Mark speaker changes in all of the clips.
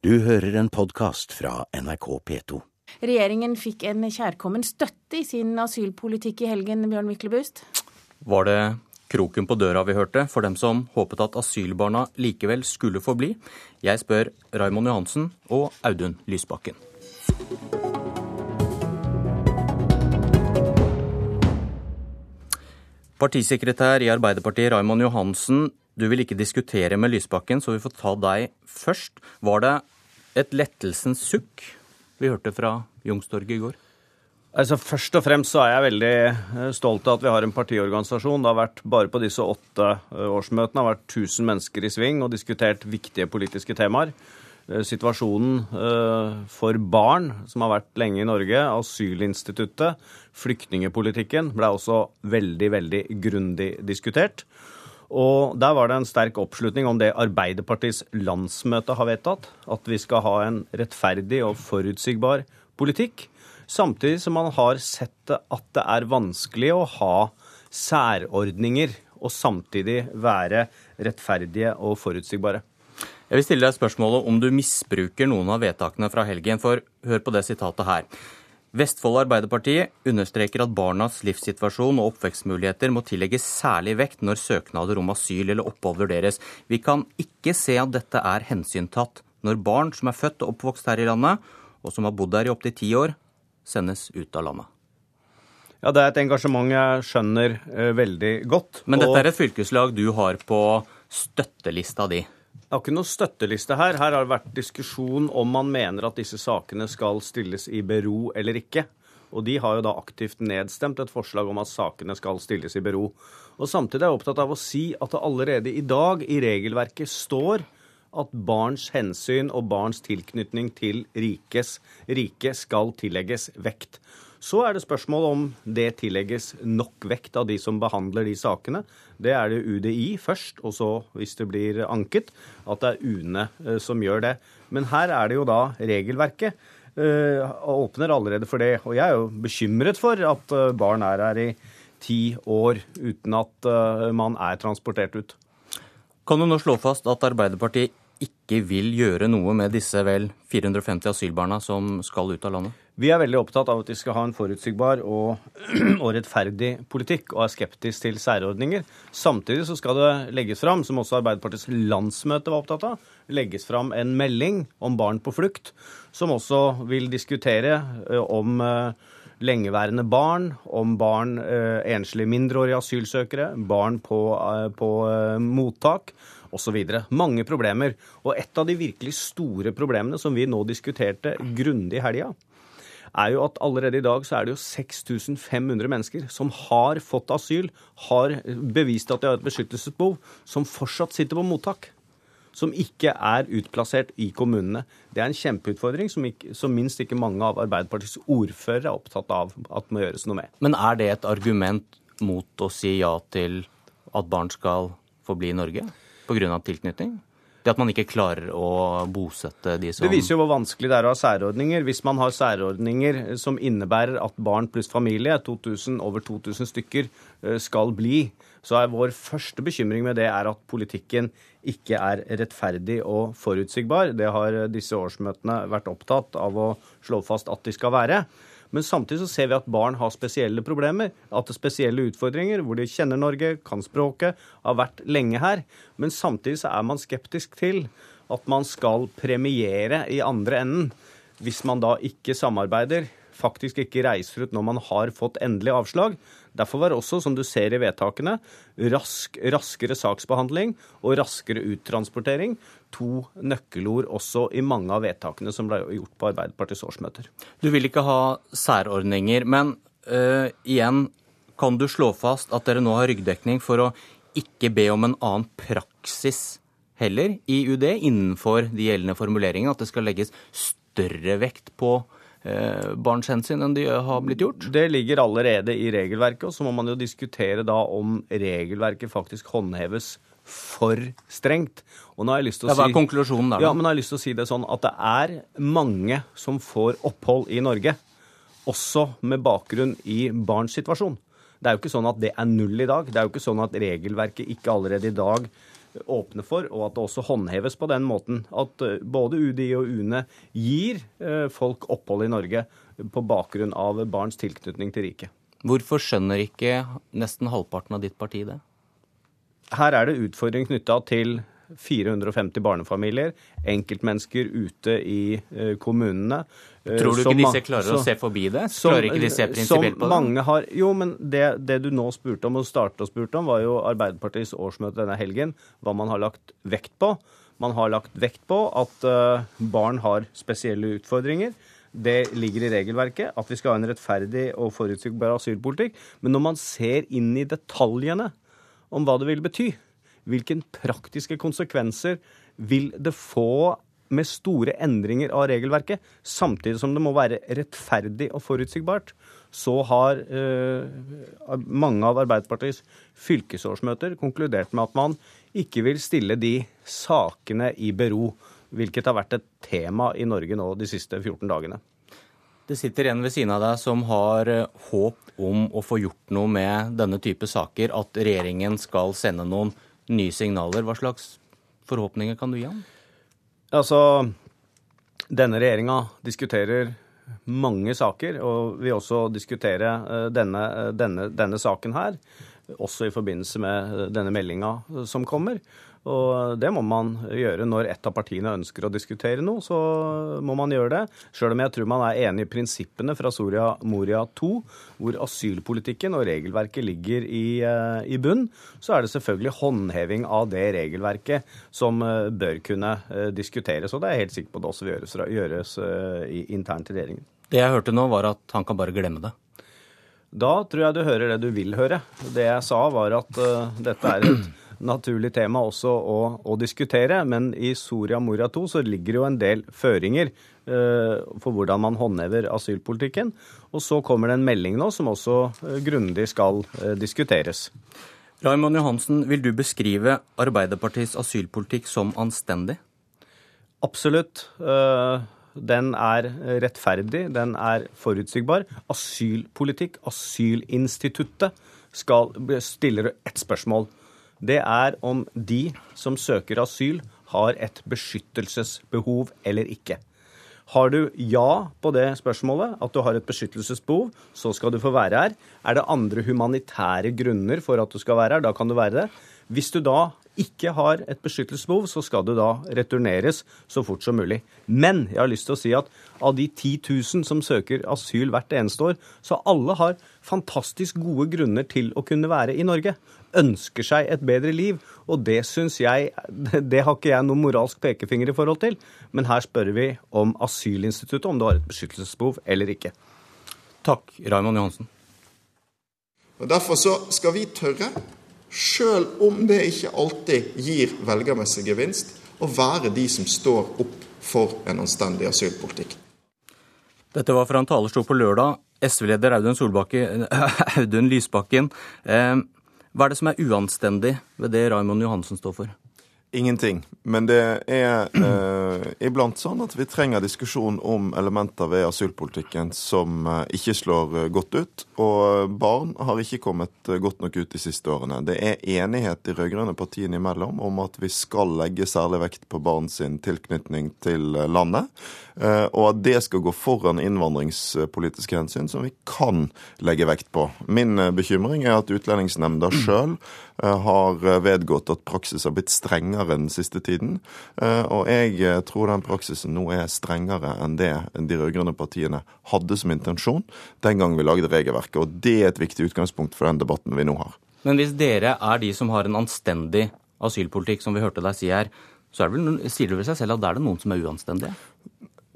Speaker 1: Du hører en podkast fra NRK P2.
Speaker 2: Regjeringen fikk en kjærkommen støtte i sin asylpolitikk i helgen, Bjørn Myklebust.
Speaker 3: Var det kroken på døra vi hørte, for dem som håpet at asylbarna likevel skulle få bli? Jeg spør Raymond Johansen og Audun Lysbakken. Partisekretær i Arbeiderpartiet Raymond Johansen, du vil ikke diskutere med Lysbakken, så vi får ta deg først. Var det et lettelsens sukk vi hørte fra Youngstorget i går?
Speaker 4: Altså, Først og fremst så er jeg veldig eh, stolt av at vi har en partiorganisasjon. Det har vært, Bare på disse åtte eh, årsmøtene har vært 1000 mennesker i sving og diskutert viktige politiske temaer. Eh, situasjonen for barn, som har vært lenge i Norge, asylinstituttet, flyktningepolitikken, ble også veldig, veldig grundig diskutert. Og Der var det en sterk oppslutning om det Arbeiderpartiets landsmøte har vedtatt. At vi skal ha en rettferdig og forutsigbar politikk. Samtidig som man har sett at det er vanskelig å ha særordninger og samtidig være rettferdige og forutsigbare.
Speaker 3: Jeg vil stille deg spørsmålet om du misbruker noen av vedtakene fra helgen. For hør på det sitatet her. Vestfold Arbeiderparti understreker at barnas livssituasjon og oppvekstmuligheter må tillegges særlig vekt når søknader om asyl eller opphold vurderes. Vi kan ikke se at dette er hensyntatt når barn som er født og oppvokst her i landet, og som har bodd her i opptil ti år, sendes ut av landet.
Speaker 4: Ja, Det er et engasjement jeg skjønner uh, veldig godt.
Speaker 3: Men dette er et fylkeslag du har på støttelista di?
Speaker 4: Det har ikke noe støtteliste her. Her har det vært diskusjon om man mener at disse sakene skal stilles i bero eller ikke. Og de har jo da aktivt nedstemt et forslag om at sakene skal stilles i bero. Og Samtidig er jeg opptatt av å si at det allerede i dag i regelverket står at barns hensyn og barns tilknytning til rikes rike skal tillegges vekt. Så er det spørsmål om det tillegges nok vekt av de som behandler de sakene. Det er det UDI først, og så, hvis det blir anket, at det er UNE eh, som gjør det. Men her er det jo da regelverket og åpner allerede for det. Og jeg er jo bekymret for at uh, barn er her i ti år uten at man er transportert ut.
Speaker 3: Kan du nå slå fast at Arbeiderpartiet ikke vil gjøre noe med disse vel 450 asylbarna som skal ut av landet?
Speaker 4: Vi er veldig opptatt av at vi skal ha en forutsigbar og, og, rettferdig politikk, og er skeptisk til særordninger. Samtidig så skal det legges fram, som også Arbeiderpartiets landsmøte var opptatt av, legges fram en melding om barn på flukt, som også vil diskutere eh, om eh, lengeværende barn, om barn, eh, enslige mindreårige asylsøkere, barn på, på mottak osv. Mange problemer. Og et av de virkelig store problemene som vi nå diskuterte grundig i helga, er jo at allerede i dag så er det jo 6500 mennesker som har fått asyl, har bevist at de har et beskyttelsesbehov, som fortsatt sitter på mottak. Som ikke er utplassert i kommunene. Det er en kjempeutfordring som, ikke, som minst ikke mange av Arbeiderpartiets ordførere er opptatt av at må gjøres noe med.
Speaker 3: Men er det et argument mot å si ja til at barn skal få bli i Norge? Pga. tilknytning? Det at man ikke klarer å bosette de som
Speaker 4: Det viser jo hvor vanskelig det er å ha særordninger. Hvis man har særordninger som innebærer at barn pluss familie, 2000, over 2000 stykker, eh, skal bli, så er vår første bekymring med det er at politikken ikke er rettferdig og forutsigbar. Det har disse årsmøtene vært opptatt av å slå fast at de skal være. Men samtidig så ser vi at barn har spesielle problemer, at det er spesielle utfordringer, hvor de kjenner Norge, kan språket, har vært lenge her. Men samtidig så er man skeptisk til at man skal premiere i andre enden hvis man da ikke samarbeider faktisk ikke reiser ut når man har fått endelig avslag. Derfor var det også, som du ser i vedtakene, rask, raskere saksbehandling og raskere uttransportering to nøkkelord også i mange av vedtakene som ble gjort på Arbeiderpartiets årsmøter.
Speaker 3: Du vil ikke ha særordninger, men øh, igjen, kan du slå fast at dere nå har ryggdekning for å ikke be om en annen praksis heller i UD innenfor de gjeldende formuleringene, at det skal legges større vekt på barns hensyn enn de har blitt gjort?
Speaker 4: Det ligger allerede i regelverket, og så må man jo diskutere da om regelverket faktisk håndheves for strengt.
Speaker 3: Og nå har jeg lyst til å ja, Hva er konklusjonen der?
Speaker 4: Ja, men jeg har lyst til å si det sånn at det er mange som får opphold i Norge, også med bakgrunn i barns situasjon. Det er jo ikke sånn at det er null i dag. Det er jo ikke sånn at regelverket ikke allerede i dag åpne for, og at det også håndheves på den måten. At eh, både UDI og UNE gir eh, folk opphold i Norge på bakgrunn av barns tilknytning til riket.
Speaker 3: Hvorfor skjønner ikke nesten halvparten av ditt parti det?
Speaker 4: Her er det utfordring knytta til 450 barnefamilier, enkeltmennesker ute i uh, kommunene.
Speaker 3: Uh, Tror du ikke disse klarer så, å se forbi det? Som, klarer ikke de se prinsipielt på det?
Speaker 4: Mange har, jo, men det, det, du nå spurte om, og startet og spurte om, var jo Arbeiderpartiets årsmøte denne helgen. Hva man har lagt vekt på. Man har lagt vekt på at uh, barn har spesielle utfordringer. Det ligger i regelverket at vi skal ha en rettferdig og forutsigbar asylpolitikk. Men når man ser inn i detaljene om hva det vil bety, hvilke praktiske konsekvenser vil det få med store endringer av regelverket, samtidig som det må være rettferdig og forutsigbart, så har eh, mange av Arbeiderpartiets fylkesårsmøter konkludert med at man ikke vil stille de sakene i bero, hvilket har vært et tema i Norge nå de siste 14 dagene.
Speaker 3: Det sitter en ved siden av deg som har eh, håp om å få gjort noe med denne type saker, at regjeringen skal sende noen nye signaler. Hva slags forhåpninger kan du gi ham?
Speaker 4: Altså, denne regjeringa diskuterer mange saker, og vil også diskutere eh, denne, eh, denne, denne saken her. Også i forbindelse med denne meldinga som kommer. Og det må man gjøre når et av partiene ønsker å diskutere noe. Så må man gjøre det. Sjøl om jeg tror man er enig i prinsippene fra Soria Moria II, hvor asylpolitikken og regelverket ligger i, eh, i bunn, så er det selvfølgelig håndheving av det regelverket som eh, bør kunne eh, diskuteres. Og det er jeg helt sikker på det også vil gjøres, gjøres internt i regjeringen.
Speaker 3: Det jeg hørte nå, var at han kan bare glemme det.
Speaker 4: Da tror jeg du hører det du vil høre. Det jeg sa, var at uh, dette er et naturlig tema også å, å diskutere. Men i Soria Moria II så ligger det jo en del føringer uh, for hvordan man håndhever asylpolitikken. Og så kommer det en melding nå som også uh, grundig skal uh, diskuteres.
Speaker 3: Raymond Johansen, vil du beskrive Arbeiderpartiets asylpolitikk som anstendig?
Speaker 4: Absolutt. Den er rettferdig, den er forutsigbar. Asylpolitikk, asylinstituttet, skal, stiller ett spørsmål det er om de som søker asyl, har et beskyttelsesbehov eller ikke. Har du ja på det spørsmålet, at du har et beskyttelsesbehov, så skal du få være her. Er det andre humanitære grunner for at du skal være her, da kan du være det. Hvis du da ikke har et beskyttelsesbehov, så skal du da returneres så fort som mulig. Men jeg har lyst til å si at av de 10 000 som søker asyl hvert eneste år, så alle har fantastisk gode grunner til å kunne være i Norge. Ønsker seg et bedre liv. Og det syns jeg Det har ikke jeg noen moralsk pekefinger i forhold til. Men her spør vi om asylinstituttet, om du har et beskyttelsesbehov eller ikke.
Speaker 3: Takk, Raymond Johansen.
Speaker 5: Og Derfor så skal vi tørre sjøl om det ikke alltid gir velgermessig gevinst, å være de som står opp for en anstendig asylpolitikk.
Speaker 3: Dette var fra en talerstol på lørdag. SV-leder Audun, Audun, Lysbakken. Eh, hva er det som er uanstendig ved det Raymond Johansen står for?
Speaker 6: Ingenting. Men det er eh, iblant sånn at vi trenger diskusjon om elementer ved asylpolitikken som eh, ikke slår eh, godt ut. Og barn har ikke kommet eh, godt nok ut de siste årene. Det er enighet de rød-grønne partiene imellom om at vi skal legge særlig vekt på barn sin tilknytning til eh, landet. Eh, og at det skal gå foran innvandringspolitiske hensyn, som vi kan legge vekt på. Min bekymring er at Utlendingsnemnda sjøl har vedgått at praksis har blitt strengere strengere den siste tiden. Eh, og jeg eh, tror den praksisen nå er strengere enn det de rød-grønne partiene hadde som intensjon den gang vi lagde regelverket. Og det er et viktig utgangspunkt for den debatten vi nå har.
Speaker 3: Men hvis dere er de som har en anstendig asylpolitikk, som vi hørte deg si her, så det vel, sier det vel seg selv at da er det noen som er uanstendige?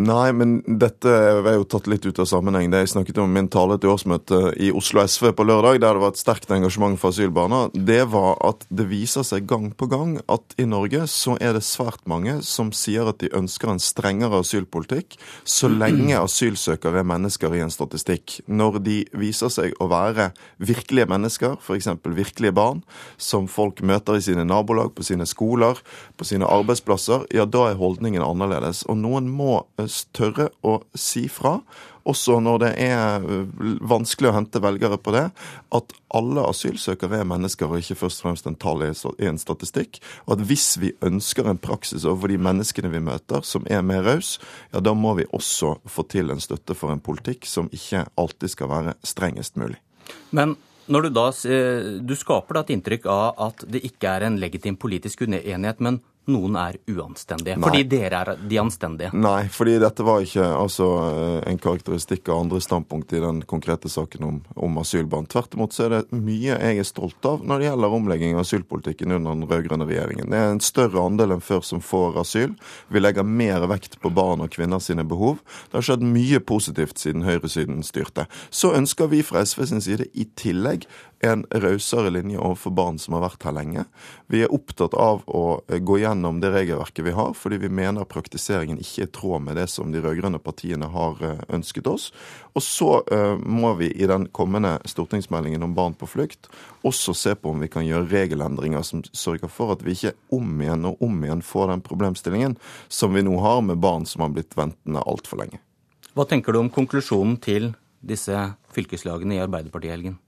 Speaker 6: Nei, men dette er jo tatt litt ut av sammenheng. Det jeg snakket om min tale til årsmøtet i Oslo SV på lørdag, der det var et sterkt engasjement for asylbarna, det var at det viser seg gang på gang at i Norge så er det svært mange som sier at de ønsker en strengere asylpolitikk så lenge asylsøkere er mennesker i en statistikk. Når de viser seg å være virkelige mennesker, f.eks. virkelige barn, som folk møter i sine nabolag, på sine skoler, på sine arbeidsplasser, ja, da er holdningen annerledes. Og noen må tørre å si fra, også når det er vanskelig å hente velgere på det, at alle asylsøkere er mennesker og ikke først og fremst en tall i en statistikk. Og at hvis vi ønsker en praksis overfor de menneskene vi møter som er mer raus, ja da må vi også få til en støtte for en politikk som ikke alltid skal være strengest mulig.
Speaker 3: Men når du da Du skaper da et inntrykk av at det ikke er en legitim politisk uenighet, men noen er uanstendige. Nei. Fordi dere er de anstendige.
Speaker 6: Nei, fordi dette var ikke altså, en karakteristikk av andre standpunkt i den konkrete saken om, om asylbarn. Tvert imot så er det mye jeg er stolt av når det gjelder omlegging av asylpolitikken under den rød-grønne regjeringen. Det er en større andel enn før som får asyl. Vi legger mer vekt på barn og kvinner sine behov. Det har skjedd mye positivt siden høyresiden styrte. Så ønsker vi fra SV sin side i tillegg en rausere linje overfor barn som har vært her lenge. Vi er opptatt av å gå gjennom det regelverket vi har, fordi vi mener praktiseringen ikke er i tråd med det som de rød-grønne partiene har eh, ønsket oss. Og så uh, må vi i den kommende stortingsmeldingen om barn på flukt også se på om vi kan gjøre regelendringer som sørger for at vi ikke om igjen og om igjen får den problemstillingen som vi nå har med barn som har blitt ventende altfor lenge.
Speaker 3: Hva tenker du om konklusjonen til disse fylkeslagene i Arbeiderpartiet, Helgen?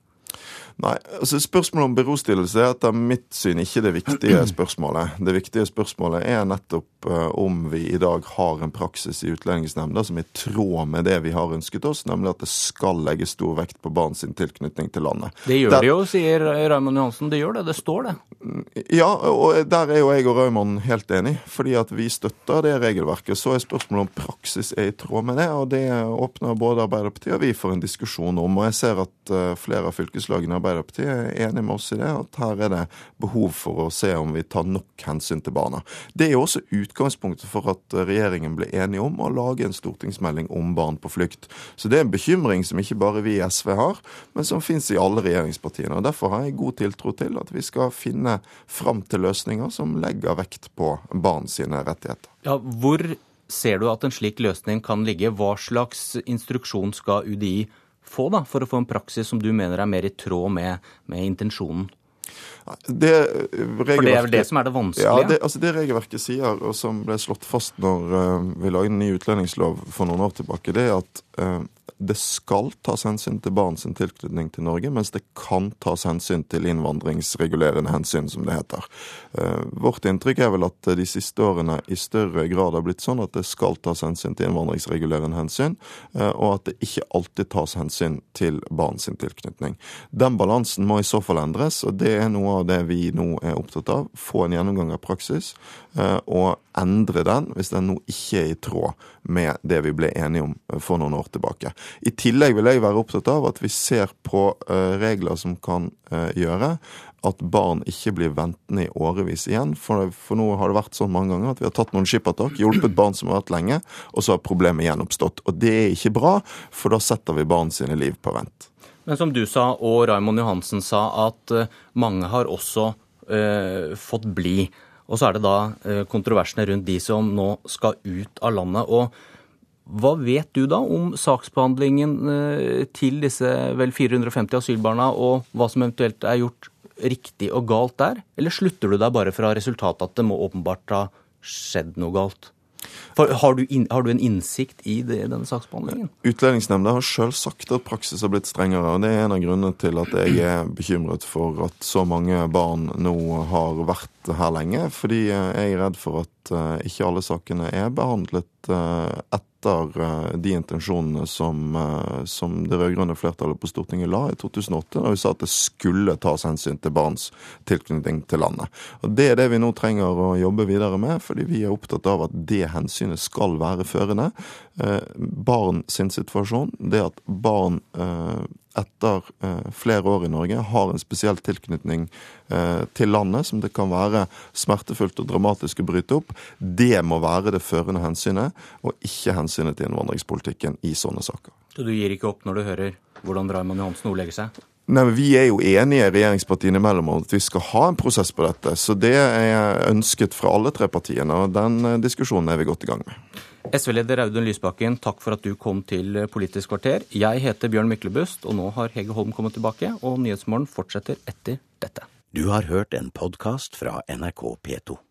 Speaker 6: Nei, altså Spørsmålet om berostillelse er etter mitt syn ikke det viktige spørsmålet. Det viktige spørsmålet er nettopp uh, om vi i dag har en praksis i Utlendingsnemnda som er i tråd med det vi har ønsket oss, nemlig at det skal legges stor vekt på barns tilknytning til landet.
Speaker 3: Det gjør der, det jo, sier Raymond Johansen. Det gjør det. Det står det.
Speaker 6: Ja, og der er jo jeg og Raymond helt enig, fordi at vi støtter det regelverket. Så er spørsmålet om praksis er i tråd med det, og det åpner både Arbeiderpartiet og vi for en diskusjon om. Og jeg ser at uh, flere av fylkeslagene i Arbeiderpartiet er enig med oss i det, at her er det behov for å se om vi tar nok hensyn til barna. Det er jo også utgangspunktet for at regjeringen ble enige om å lage en stortingsmelding om barn på flukt. Så det er en bekymring som ikke bare vi i SV har, men som finnes i alle regjeringspartiene. og Derfor har jeg god tiltro til at vi skal finne fram til løsninger som legger vekt på barn sine rettigheter.
Speaker 3: Ja, hvor ser du at en slik løsning kan ligge? Hva slags instruksjon skal UDI få da, for å få en praksis som du mener er mer i tråd med, med intensjonen?
Speaker 6: Det
Speaker 3: For det er vel det som er det vanskelige?
Speaker 6: Ja, det, altså det regelverket sier, og som ble slått fast når uh, vi lagde en ny utlendingslov for noen år tilbake, det er at uh, det skal tas hensyn til barns tilknytning til Norge, mens det kan tas hensyn til innvandringsregulerende hensyn, som det heter. Uh, vårt inntrykk er vel at de siste årene i større grad har blitt sånn at det skal tas hensyn til innvandringsregulerende hensyn, eh, og at det ikke alltid tas hensyn til barns tilknytning. Den balansen må i så fall endres, og det er noe av det vi nå er opptatt av. Få en gjennomgang av praksis, eh, og endre den hvis den nå ikke er i tråd med det vi ble enige om for noen år tilbake. I tillegg vil jeg være opptatt av at vi ser på uh, regler som kan gjøre at barn ikke blir ventende i årevis igjen. For, for, nå har det vært sånn mange ganger at vi har tatt noen skippertak, hjulpet barn som har vært lenge, og så har problemet gjenoppstått. Og det er ikke bra, for da setter vi barn sine liv på vent.
Speaker 3: Men som du sa, og Raimond Johansen sa, at uh, mange har også fått bli. Og så er det da kontroversene rundt de som nå skal ut av landet. og hva vet du da om saksbehandlingen eh, til disse vel 450 asylbarna, og hva som eventuelt er gjort riktig og galt der? Eller slutter du deg bare fra resultatet at det må åpenbart ha skjedd noe galt? For har, du in, har, du en innsikt i det, denne saksbehandlingen?
Speaker 6: Utlendingsnemnda har sjøl sagt at praksis har blitt strengere. og Det er en av grunnene til at jeg er bekymret for at så mange barn nå har vært her lenge. Fordi jeg er redd for at eh, ikke alle sakene er behandlet eh, etter eh, de intensjonene som, eh, som det rød-grønne flertallet på Stortinget la i 2008, da vi sa at det skulle tas hensyn til barns tilknytning til landet. Og Det er det vi nå trenger å jobbe videre med, fordi vi er opptatt av at det hensynet skal være førende. Eh, barn sin situasjon, det at barn etter eh, flere år i Norge har en spesiell tilknytning eh, til landet som det kan være smertefullt og dramatisk å bryte opp, det må være det førende hensynet, og ikke hensynet til innvandringspolitikken i sånne saker.
Speaker 3: Så du gir ikke opp når du hører hvordan Raymond Johansen ordlegger seg?
Speaker 6: Nei, men Vi er jo enige regjeringspartiene imellom om at vi skal ha en prosess på dette. Så det er ønsket fra alle tre partiene, og den eh, diskusjonen er vi godt i gang med.
Speaker 3: SV-leder Audun Lysbakken, takk for at du kom til Politisk kvarter. Jeg heter Bjørn Myklebust, og nå har Hege Holm kommet tilbake, og Nyhetsmorgen fortsetter etter dette.
Speaker 1: Du har hørt en podkast fra NRK P2.